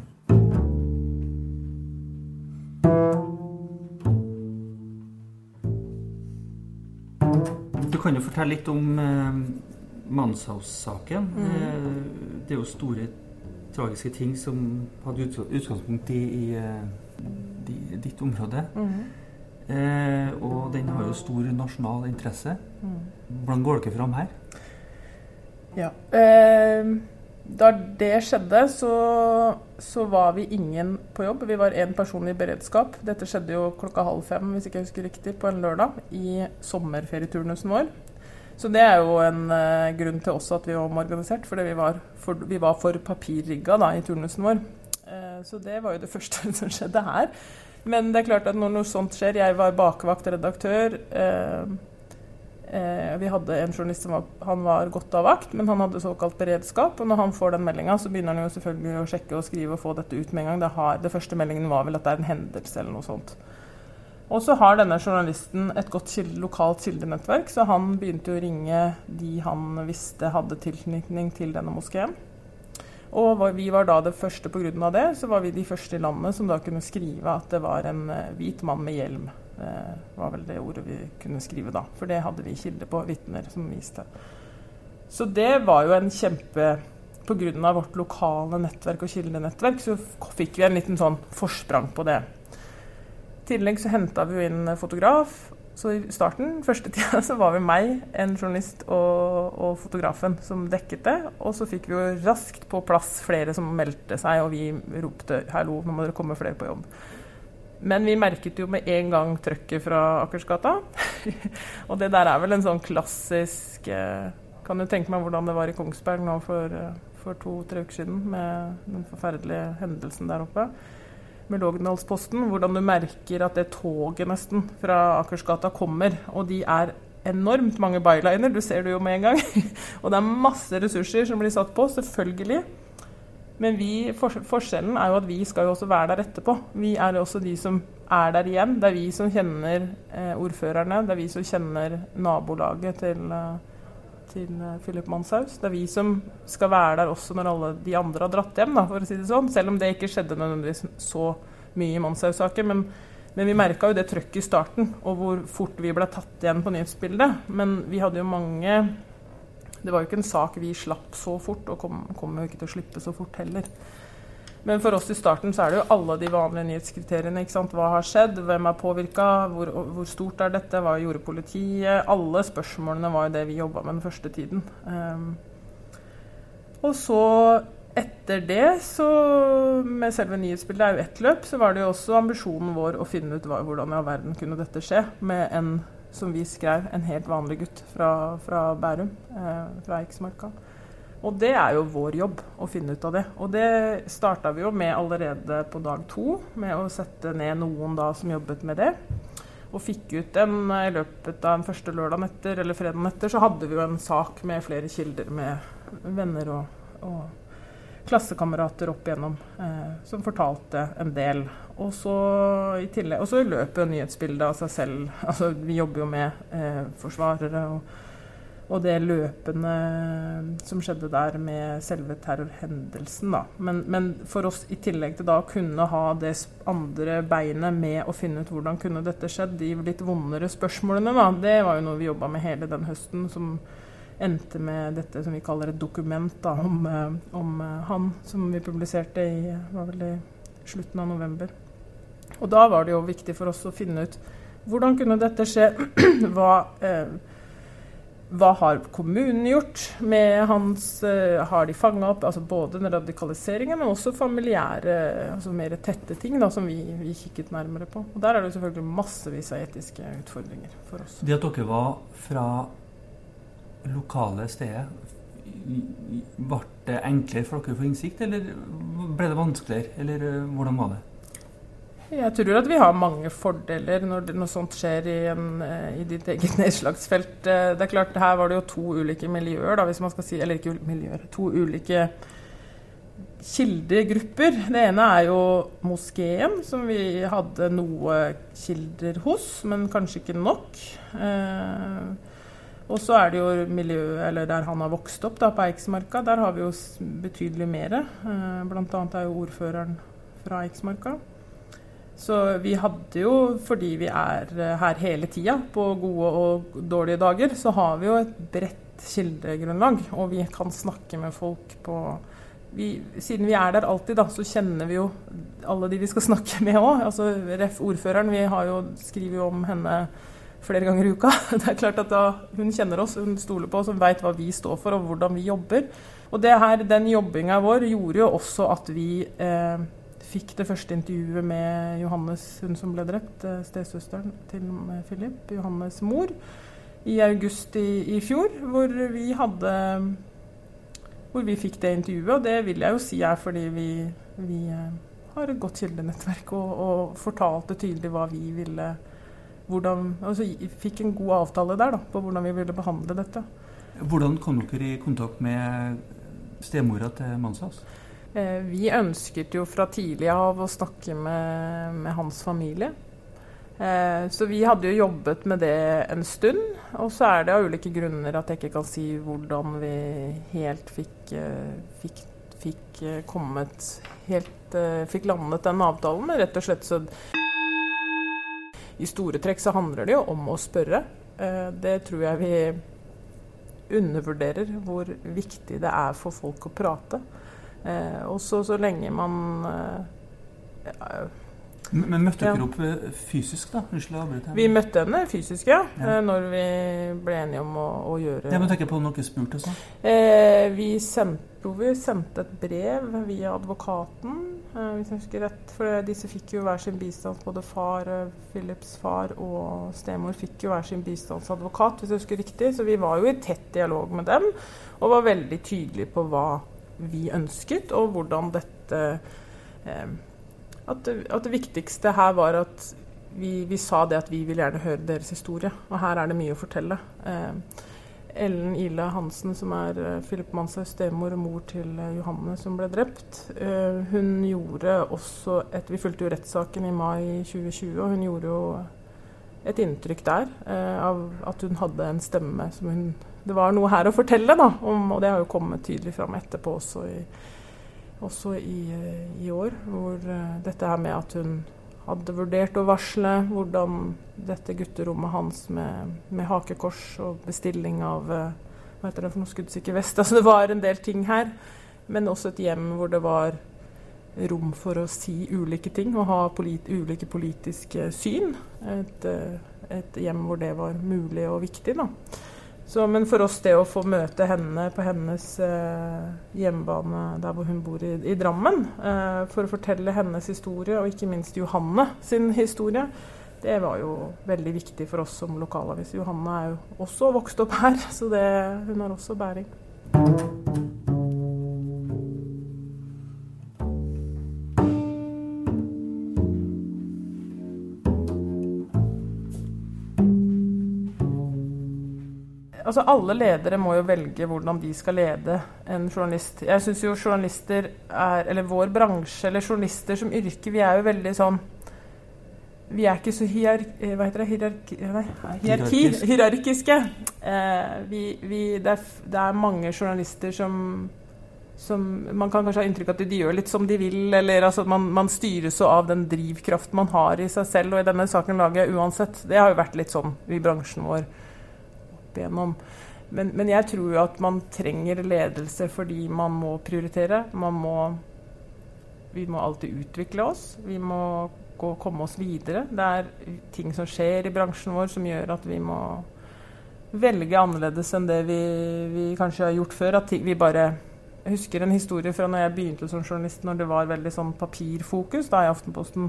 Du kan jo fortelle litt om eh, Manshaus-saken. Mm. Eh, det er jo store tragiske ting som hadde utgangspunkt i, i, i eh, ditt område. Mm. Eh, og den har jo stor nasjonal interesse. Mm. Hvordan går dere fram her? Ja. Eh, da det skjedde, så, så, var vi ingen på jobb. Vi var én person i beredskap. Dette skjedde jo klokka halv fem hvis ikke jeg husker riktig, på en lørdag i sommerferieturnusen vår. Så det er jo en uh, grunn til også at vi var omorganisert, fordi vi var for, vi var for papirrigga da, i turnusen vår. Uh, så det var jo det første som skjedde her. Men det er klart at når noe sånt skjer Jeg var bakvakt redaktør. Eh, vi hadde en journalist som var, han var godt av vakt, men han hadde såkalt beredskap. Og når han får den meldinga, så begynner han jo selvfølgelig å sjekke og skrive og få dette ut med en gang. Det, har, det første meldingen var vel at det er en hendelse eller noe sånt. Og så har denne journalisten et godt kilde, lokalt kildenettverk, så han begynte å ringe de han visste hadde tilknytning til denne moskeen. Og vi var da det første pga. det, så var vi de første i landet som da kunne skrive at det var en eh, hvit mann med hjelm det var vel det ordet vi kunne skrive da. For det hadde vi kilde på, vitner som viste. Så det var jo en kjempe Pga. vårt lokale nettverk og kildenettverk så fikk vi en liten sånn forsprang på det. Tillegg så henta vi jo inn fotograf. Så i starten, første tida, så var vi meg, en journalist og, og, fotografen som dekket det. Og så fikk vi jo raskt på plass flere som meldte seg, og vi ropte 'hallo, nå må dere komme flere på jobb'. Men vi merket jo med en gang trøkket fra Akersgata. og det der er vel en sånn klassisk eh, Kan du tenke meg hvordan det var i Kongsberg nå for, eh, for to-tre uker siden med den forferdelige hendelsen der oppe med Lågendalsposten. Hvordan du merker at det toget nesten fra Akersgata kommer. Og de er enormt mange byliner, du ser det jo med en gang. og det er masse ressurser som blir satt på, selvfølgelig. Men vi, for, forskjellen er jo at vi skal jo også være der etterpå. Vi er også de som er der igjen. Det er vi som kjenner eh, ordførerne. Det er vi som kjenner nabolaget til, eh, til eh, Philip Manshaus. Det er vi som skal være der også når alle de andre har dratt hjem, da, for å si det sånn. Selv om det ikke skjedde nødvendigvis så mye i Manshaus-saken. Men, men, vi merka jo det trøkket i starten, og hvor fort vi ble tatt igjen på nyhetsbildet. Men vi hadde jo mange det var jo ikke en sak vi slapp så fort, og kommer kom jo ikke til å slippe så fort heller. Men for oss i starten så er det jo alle de vanlige nyhetskriteriene. ikke sant? Hva har skjedd? Hvem er påvirka? Hvor, hvor, stort er dette? Hva gjorde politiet? Alle spørsmålene var jo det vi jobba med den første tiden. Um, og så etter det, så med selve nyhetsbildet er jo ett løp, så var det jo også ambisjonen vår å finne ut hva, hvordan i all verden kunne dette skje med en, som vi skrev, en helt vanlig gutt fra, fra Bærum, eh, fra Eiksmarka. Og det er jo vår jobb å finne ut av det. Og det starta vi jo med allerede på dag to, med å sette ned noen da som jobbet med det. Og fikk ut en i løpet av den første lørdagen etter, eller fredagen etter, så hadde vi jo en sak med flere kilder med venner og, og klassekamerater opp igjennom eh, som fortalte en del. Og så i tillegg, og så løper nyhetsbildet av seg selv. Altså, vi jobber jo med eh, forsvarere og, og, det løpende som skjedde der med selve terrorhendelsen. Da. Men, men, for oss, i tillegg til da å kunne ha det andre beinet med å finne ut hvordan kunne dette skjedd, de litt vondere spørsmålene, da, det var jo noe vi jobba med hele den høsten. som endte med dette som vi kaller et dokument da, om, eh, om, eh, han, som vi publiserte i, i slutten av november. Og da var det jo viktig for oss å finne ut hvordan kunne dette skje? hva, eh, hva har kommunen gjort med hans eh, Har de fanga opp altså både den radikaliseringen, men også familiære, altså mer tette ting da, som vi, vi, kikket nærmere på. Og Der er det selvfølgelig massevis av etiske utfordringer for oss. Det at dere var fra lokale stedet, ble det enklere for dere å få innsikt, eller ble det vanskeligere? Eller eh, hvordan var det? Jeg tror at vi har mange fordeler når noe sånt skjer i, en, eh, i ditt eget nedslagsfelt. Eh, det er klart, Her var det jo to ulike miljøer, da, hvis man skal si, eller ikke miljøer, to ulike kildegrupper. Det ene er jo moskeen, som vi hadde noe kilder hos, men kanskje ikke nok. Eh, og så er det jo miljøet, eller der han har vokst opp, da, på Eiksmarka. Der har vi jo betydelig mer. Eh, annet er jo ordføreren fra Eiksmarka. Så vi hadde jo, fordi vi er eh, her hele tida, på gode og dårlige dager, så har vi jo et bredt kildegrunnlag. Og vi kan snakke med folk på vi, Siden vi er der alltid, da, så kjenner vi jo alle de vi skal snakke med òg. Altså, ref. ordføreren, vi har jo, skriver om henne flere ganger i uka. Det er klart at da Hun kjenner oss, hun stoler på oss, hun veit hva vi står for og hvordan vi jobber. Og det her, den jobbinga vår gjorde jo også at vi eh, fikk det første intervjuet med Johannes, hun som ble drept, eh, stesøsteren til Philip, Johannes' mor, i august i, i, fjor, hvor vi hadde hvor vi fikk det intervjuet. Og det vil jeg jo si er fordi vi, vi eh, har et godt kildenettverk og, og fortalte tydelig hva vi ville hvordan, altså, fikk en god avtale der da, på hvordan vi ville behandle dette. Hvordan kom dere i kontakt med stemora til Manshaus? Eh, vi ønsket jo fra tidlig av å snakke med, med hans familie. Eh, så vi hadde jo jobbet med det en stund. Og så er det av ulike grunner at jeg ikke kan si hvordan vi helt fikk, eh, fikk, fikk eh, kommet helt eh, Fikk landet den avtalen. Rett og slett så i store trekk så handler det jo om å spørre. Eh, det tror jeg vi undervurderer hvor viktig det er for folk å prate. Eh, også så, lenge man eh, men møtte dere ja. opp eh, fysisk, da? Unnskyld, jeg Vi møtte henne fysisk, ja. ja. Eh, når vi ble enige om å, å gjøre Ja, men tenker på om dere spurte sånn? Eh, vi, sendte, vi sendte et brev via advokaten, eh, hvis jeg husker rett. For disse fikk jo hver sin bistand. Både far, eh, Philips far og stemor fikk jo hver sin bistandsadvokat, hvis jeg husker riktig. Så vi var jo i tett dialog med dem, og var veldig tydelige på hva vi ønsket, og hvordan dette eh, at at det viktigste her var at vi, vi, sa det at vi vil gjerne høre deres historie, og her er det mye å fortelle. Eh, Ellen Ila Hansen, som er uh, Philip Manshaus stemor og mor til uh, Johanne som ble drept, uh, hun gjorde også et Vi fulgte jo rettssaken i mai 2020, og hun gjorde jo et inntrykk der av at hun hadde en stemme som hun Det var noe her å fortelle, da, om, og det har jo kommet tydelig fram etterpå også i også i, eh, i, år, hvor uh, dette her med at hun hadde vurdert å varsle hvordan dette gutterommet hans med, med hakekors og bestilling av hva heter det for noe skuddsikker vest altså Det var en del ting her, men også et hjem hvor det var rom for å si ulike ting og ha polit ulike politiske syn. Et, et, hjem hvor det var mulig og viktig. da. Så, men for oss det å få møte henne på hennes eh, hjemmebane der hvor hun bor i, i Drammen, eh, for å fortelle hennes historie, og ikke minst Johanne sin historie, det var jo veldig viktig for oss som lokalavis. Johanne er jo også vokst opp her, så det, hun har også bæring. Altså Alle ledere må jo velge hvordan de skal lede en journalist. Jeg syns jo journalister er Eller vår bransje, eller journalister som yrke, vi er jo veldig sånn Vi er ikke så hierar, eh, det, hierarki, nei, hierarki, hierarkiske. Eh, vi, vi, det, er, det, er, mange journalister som, som Man kan kanskje ha inntrykk av at de gjør litt som de vil, eller altså man, man styres av den drivkraften man har i seg selv. Og i denne saken lager jeg uansett Det har jo vært litt sånn i bransjen vår igjennom. Men, men, jeg tror jo at man trenger ledelse fordi man må prioritere. Man må Vi må alltid utvikle oss. Vi må gå, komme oss videre. Det er ting som skjer i bransjen vår som gjør at vi må velge annerledes enn det vi, vi kanskje har gjort før. At vi bare jeg husker en historie fra når jeg begynte som journalist, når det var veldig sånn papirfokus da i Aftenposten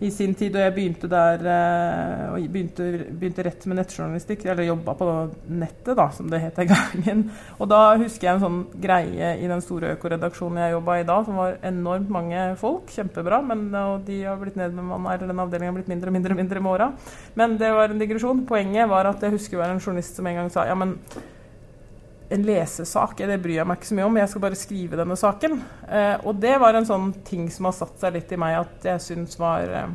i sin tid, og jeg begynte der eh, og begynte, begynte rett med nettjournalistikk, eller jobba på nettet, da, som det het den gangen. Og da husker jeg en sånn greie i den store økoredaksjonen jeg jobba i da, som var enormt mange folk. Kjempebra, men og de har blitt nedbemanna, eller den avdelingen har blitt mindre og mindre, mindre med åra. Men det var en digresjon. Poenget var at jeg husker det var en journalist som en gang sa ja, men en lesesak, det bryr jeg meg ikke så mye om, jeg skal bare skrive denne saken. Eh, og det var en sånn ting som har satt seg litt i meg, at jeg syns var eh,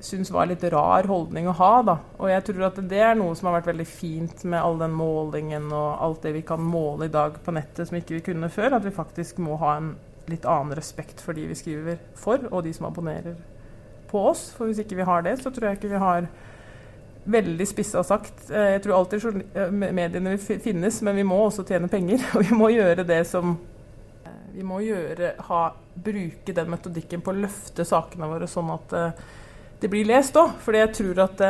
syns var litt rar holdning å ha. da. Og jeg tror at det er noe som har vært veldig fint med all den målingen og alt det vi kan måle i dag på nettet som ikke vi kunne før. At vi faktisk må ha en litt annen respekt for de vi skriver for, og de som abonnerer på oss. For hvis ikke vi har det, så tror jeg ikke vi har veldig spissa sagt. Eh, jeg tror alltid eh, mediene vil finnes, men vi må også tjene penger. Og vi må gjøre det som eh, Vi må gjøre, ha, bruke den metodikken på å løfte sakene våre sånn at det blir lest òg. Fordi jeg tror at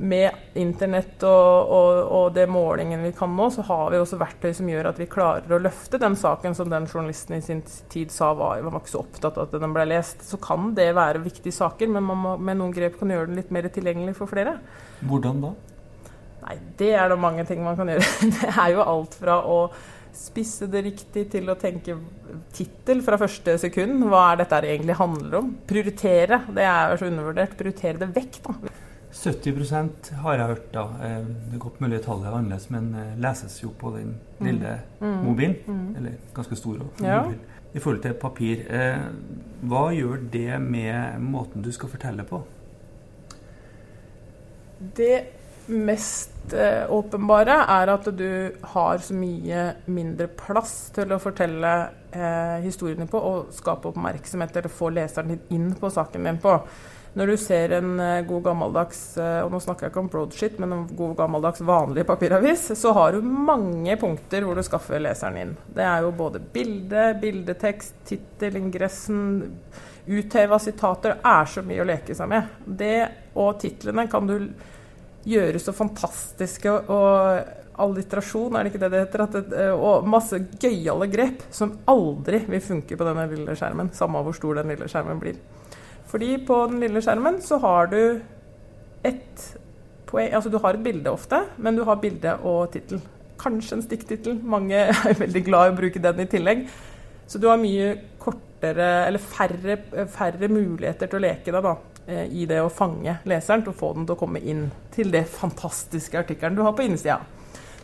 med internett og, og, og, det målingen vi kan nå, så har vi også verktøy som gjør at vi klarer å løfte den saken som den journalisten i sin tid sa var, var ikke så opptatt av at den ble lest. Så kan det være viktige saker, men man må, med noen grep kan gjøre den litt mer tilgjengelig for flere. Hvordan da? Nei, Det er det mange ting man kan gjøre. Det er jo alt fra å spisse det riktig til å tenke tittel fra første sekund. Hva er dette egentlig handler om? Prioritere. Det er så undervurdert. Prioritere det vekk, da. 70% har jeg hørt, da. Eh, det er godt mulig tallet er annerledes, men eh, leses jo på den mm. lille mm. mobilen. Mm. Eller ganske stor òg. ja. mobil. I forhold til papir. Eh, hva gjør det med måten du skal fortelle på? Det mest åpenbare er at du har så mye mindre plass til å fortelle eh, historiene på og skape oppmerksomhet eller få leseren din inn på saken din på. Når du ser en eh, god gammeldags eh, og nå snakker jeg ikke om broadshit, men en god gammeldags vanlig papiravis, så har du mange punkter hvor du skaffer leseren inn. Det er jo både bilde, bildetekst, tittel, ingressen, utheva sitater. Er så mye å leke seg med. Det og titlene kan du gjøre så fantastiske og alliterasjon, er det ikke det det heter? Det, eh, og masse gøyale grep som aldri vil funke på denne lille skjermen, samme hvor stor den lille skjermen blir. Fordi på den lille skjermen så har du et poeng Altså du har et bilde ofte, men du har bilde og tittel. Kanskje en stikktittel. Mange er veldig glad i å bruke den i tillegg. Så du har mye kortere, eller færre, færre muligheter til å leke deg da, eh, i det å fange leseren, til å få den til å komme inn til det fantastiske artikkelen du har på innsida.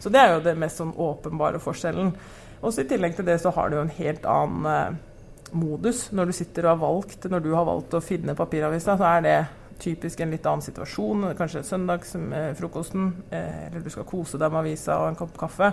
Så det er jo det mest sånn åpenbare forskjellen. Også I tillegg til det så har du jo en helt annen eh, modus når du sitter og har valgt Når du har valgt å finne papiravisa, så er det typisk en litt annen situasjon. Kanskje søndagsfrokosten, eh, eller du skal kose deg med avisa og en kopp kaffe.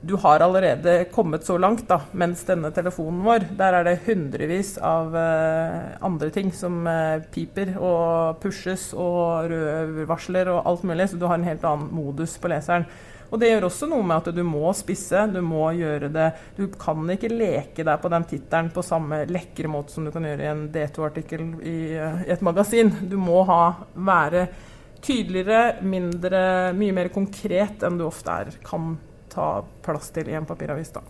Du har allerede kommet så langt, da, mens denne telefonen vår, der er det hundrevis av eh, andre ting som eh, piper og pushes og rødvarsler og alt mulig, så du har en helt annen modus på leseren. Og det gjør også noe med at du må spisse, du må gjøre det Du kan ikke leke deg på den tittelen på samme lekre måte som du kan gjøre i en D2-artikkel i, i, et magasin. Du må ha, være tydeligere, mindre, mye mer konkret enn du ofte er, kan ta plass til i en papiravis. da.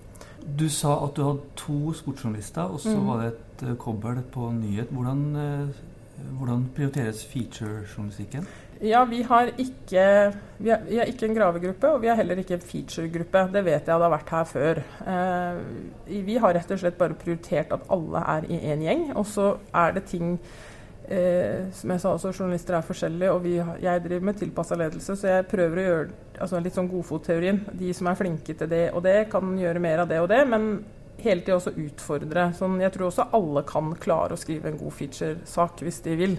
Du sa at du hadde to sportsjournalister, og så mm. var det et uh, kobbel på nyhet. Hvordan, uh, hvordan prioriteres featurejournalistikken? Ja, vi har, ikke, vi, har, vi har, ikke, en gravegruppe, og vi har heller ikke en featuregruppe. Det vet jeg det har vært her før. Eh, vi har rett og slett bare prioritert at alle er i én gjeng. Og så er det ting eh, Som jeg sa også, journalister er forskjellige, og vi, jeg driver med tilpassa ledelse, så jeg prøver å gjøre altså litt sånn godfotteorien. De som er flinke til det og det, kan gjøre mer av det og det. men hele tida også utfordre. Sånn, jeg tror også alle kan klare å skrive en god featuresak hvis de vil.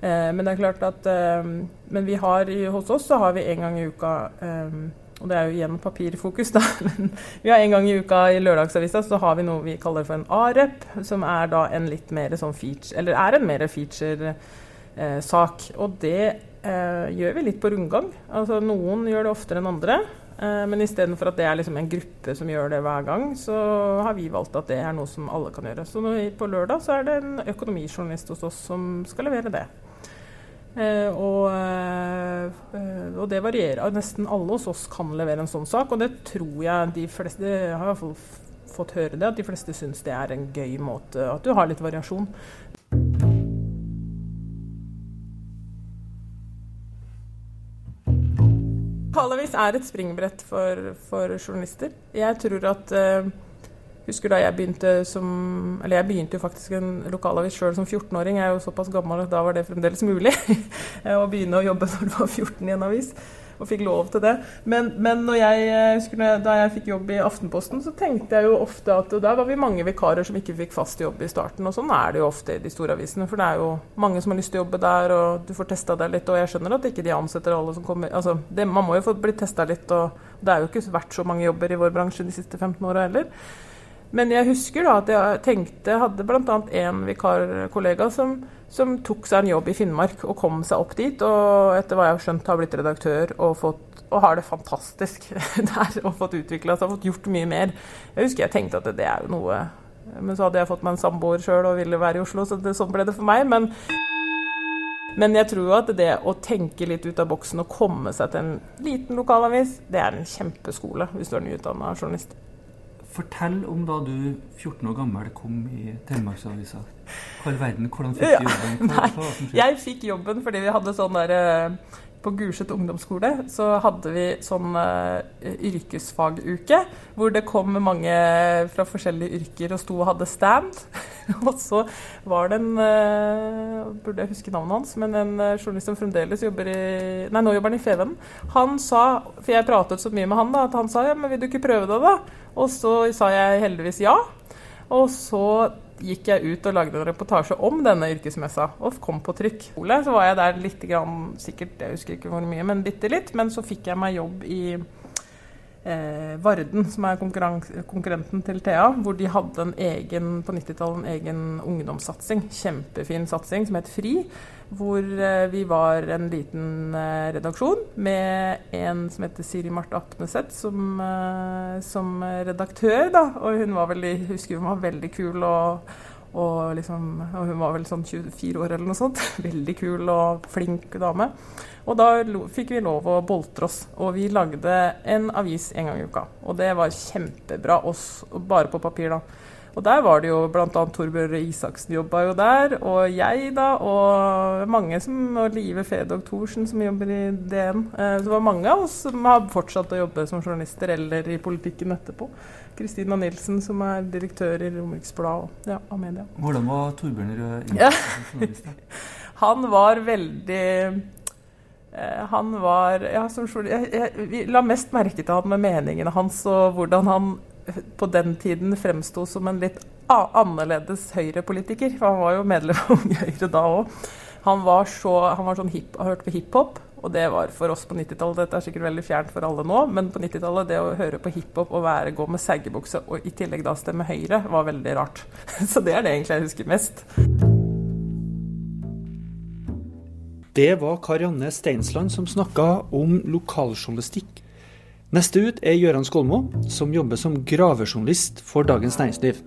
Eh, men det er klart at eh, Men vi har hos oss så har vi en gang i uka eh, og det er jo igjen papirfokus, da. Men vi har en gang i uka i Lørdagsavisa så har vi noe vi kaller for en A-rep, som er da en litt mer sånn feature Eller er en mer feature-sak. Og det eh, gjør vi litt på rundgang. Altså noen gjør det oftere enn andre. Eh, men istedenfor at det er liksom en gruppe som gjør det hver gang, så har vi valgt at det er noe som alle kan gjøre. Så på lørdag så er det en økonomijournalist hos oss som skal levere det. Eh, og, eh, og, det varierer. Nesten alle hos oss kan levere en sånn sak, og det tror jeg de fleste Jeg har i hvert fall fått høre det, at de fleste syns det er en gøy måte. At du har litt variasjon. Lokalavis er et springbrett for, for journalister. Jeg tror at husker da jeg begynte som Eller jeg begynte jo faktisk en lokalavis sjøl som 14-åring. Jeg er jo såpass gammel at da var det fremdeles mulig å begynne å jobbe når du var 14 i en avis. Og fikk lov til det. Men, men jeg, husker jeg, da jeg fikk jobb i Aftenposten, så tenkte jeg jo ofte at der var vi mange vikarer som ikke fikk fast jobb i starten. Og sånn er det jo ofte i de store avisene. For det er jo mange som har lyst til å jobbe der, og du får testa deg litt. Og jeg skjønner at ikke de ansetter alle som kommer Altså, det, man må jo få blitt testa litt, og det er jo ikke vært så mange jobber i vår bransje de siste 15 åra heller. Men jeg husker da at jeg tenkte, hadde bl.a. en vikarkollega som, som, tok seg en jobb i Finnmark og kom seg opp dit. Og etter hva jeg har skjønt har blitt redaktør og, fått, og har det fantastisk der. Og fått utvikla seg fått gjort mye mer. Jeg husker jeg tenkte at det, det er jo noe Men så hadde jeg fått meg en samboer sjøl og ville være i Oslo, så det, sånn ble det for meg. Men, men jeg tror jo at det å tenke litt ut av boksen og komme seg til en liten lokalavis, det er en kjempeskole hvis du er nyutdanna journalist. Fortell om da du 14 år gammel kom i Telemarksavisa. Hva i verden, hvordan fikk du jobben? Hva, hva jeg fikk jobben fordi vi hadde sånn der eh, på Gulset ungdomsskole så hadde vi sånn uh, yrkesfaguke hvor det kom mange fra forskjellige yrker og sto og hadde stand. og så var det en uh, Burde jeg huske navnet hans, men en uh, journalist som fremdeles jobber i Nei, nå jobber han i Feven. Han sa, for jeg pratet så mye med han, da, at han sa ja, men vil du ikke prøve det, da? Og så sa jeg heldigvis ja. Og så gikk jeg ut og lagde en reportasje om denne yrkesmessa og kom på trykk. Så var jeg der litt grann, sikkert, jeg husker ikke hvor mye, men bitte litt. Men så fikk jeg meg jobb i eh, Varden, som er konkurrenten til Thea, hvor de hadde en egen, på 90-tallet en egen ungdomssatsing. Kjempefin satsing som het FRI. Hvor eh, vi var en liten eh, redaksjon med en som heter Siri Marte Apneset som, eh, som redaktør. Da. Og hun var veldig, husker hun var veldig kul. og og, liksom, og, hun var vel sånn 24 år eller noe sånt. Veldig kul og flink dame. Og da fikk vi lov å boltre oss. Og vi lagde en avis en gang i uka. Og det var kjempebra, oss, bare på papir, da. Og der var det jo bl.a. Torbjørn Isaksen jobba jo der, og jeg, da, og mange som Og Live Fedog Thorsen som jobber i DN. Eh, så det var mange av oss som har fortsatt å jobbe som journalister eller i politikken etterpå. Kristina Nilsen, som er direktør i Romerikes Blad og ja, Amedia. Hvordan var Torbjørn Isaksen som journalist? Han var veldig eh, han var ja, som, jeg, jeg, Vi la mest merke til han med meningene hans og hvordan han på den tiden fremsto som en litt annerledes høyrepolitiker. For han var jo medlem av Unge Høyre da òg. Han var, så, han var sånn hip, hørte på hiphop, og det var for oss på 90-tallet Dette er sikkert veldig fjernt for alle nå, men på 90-tallet det å høre på hiphop og være, gå med seggebukse og i tillegg da stemme Høyre, var veldig rart. Så det er det egentlig jeg husker mest. Det var Karianne Steinsland som snakka om lokaljournalistikk Neste ut er Gøran Skolmo, som jobber som gravejournalist for Dagens Næringsliv.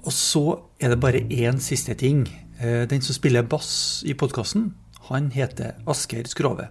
Og så er det bare én siste ting. Eh, den som spiller bass i podkasten, han heter Asgeir Skrove.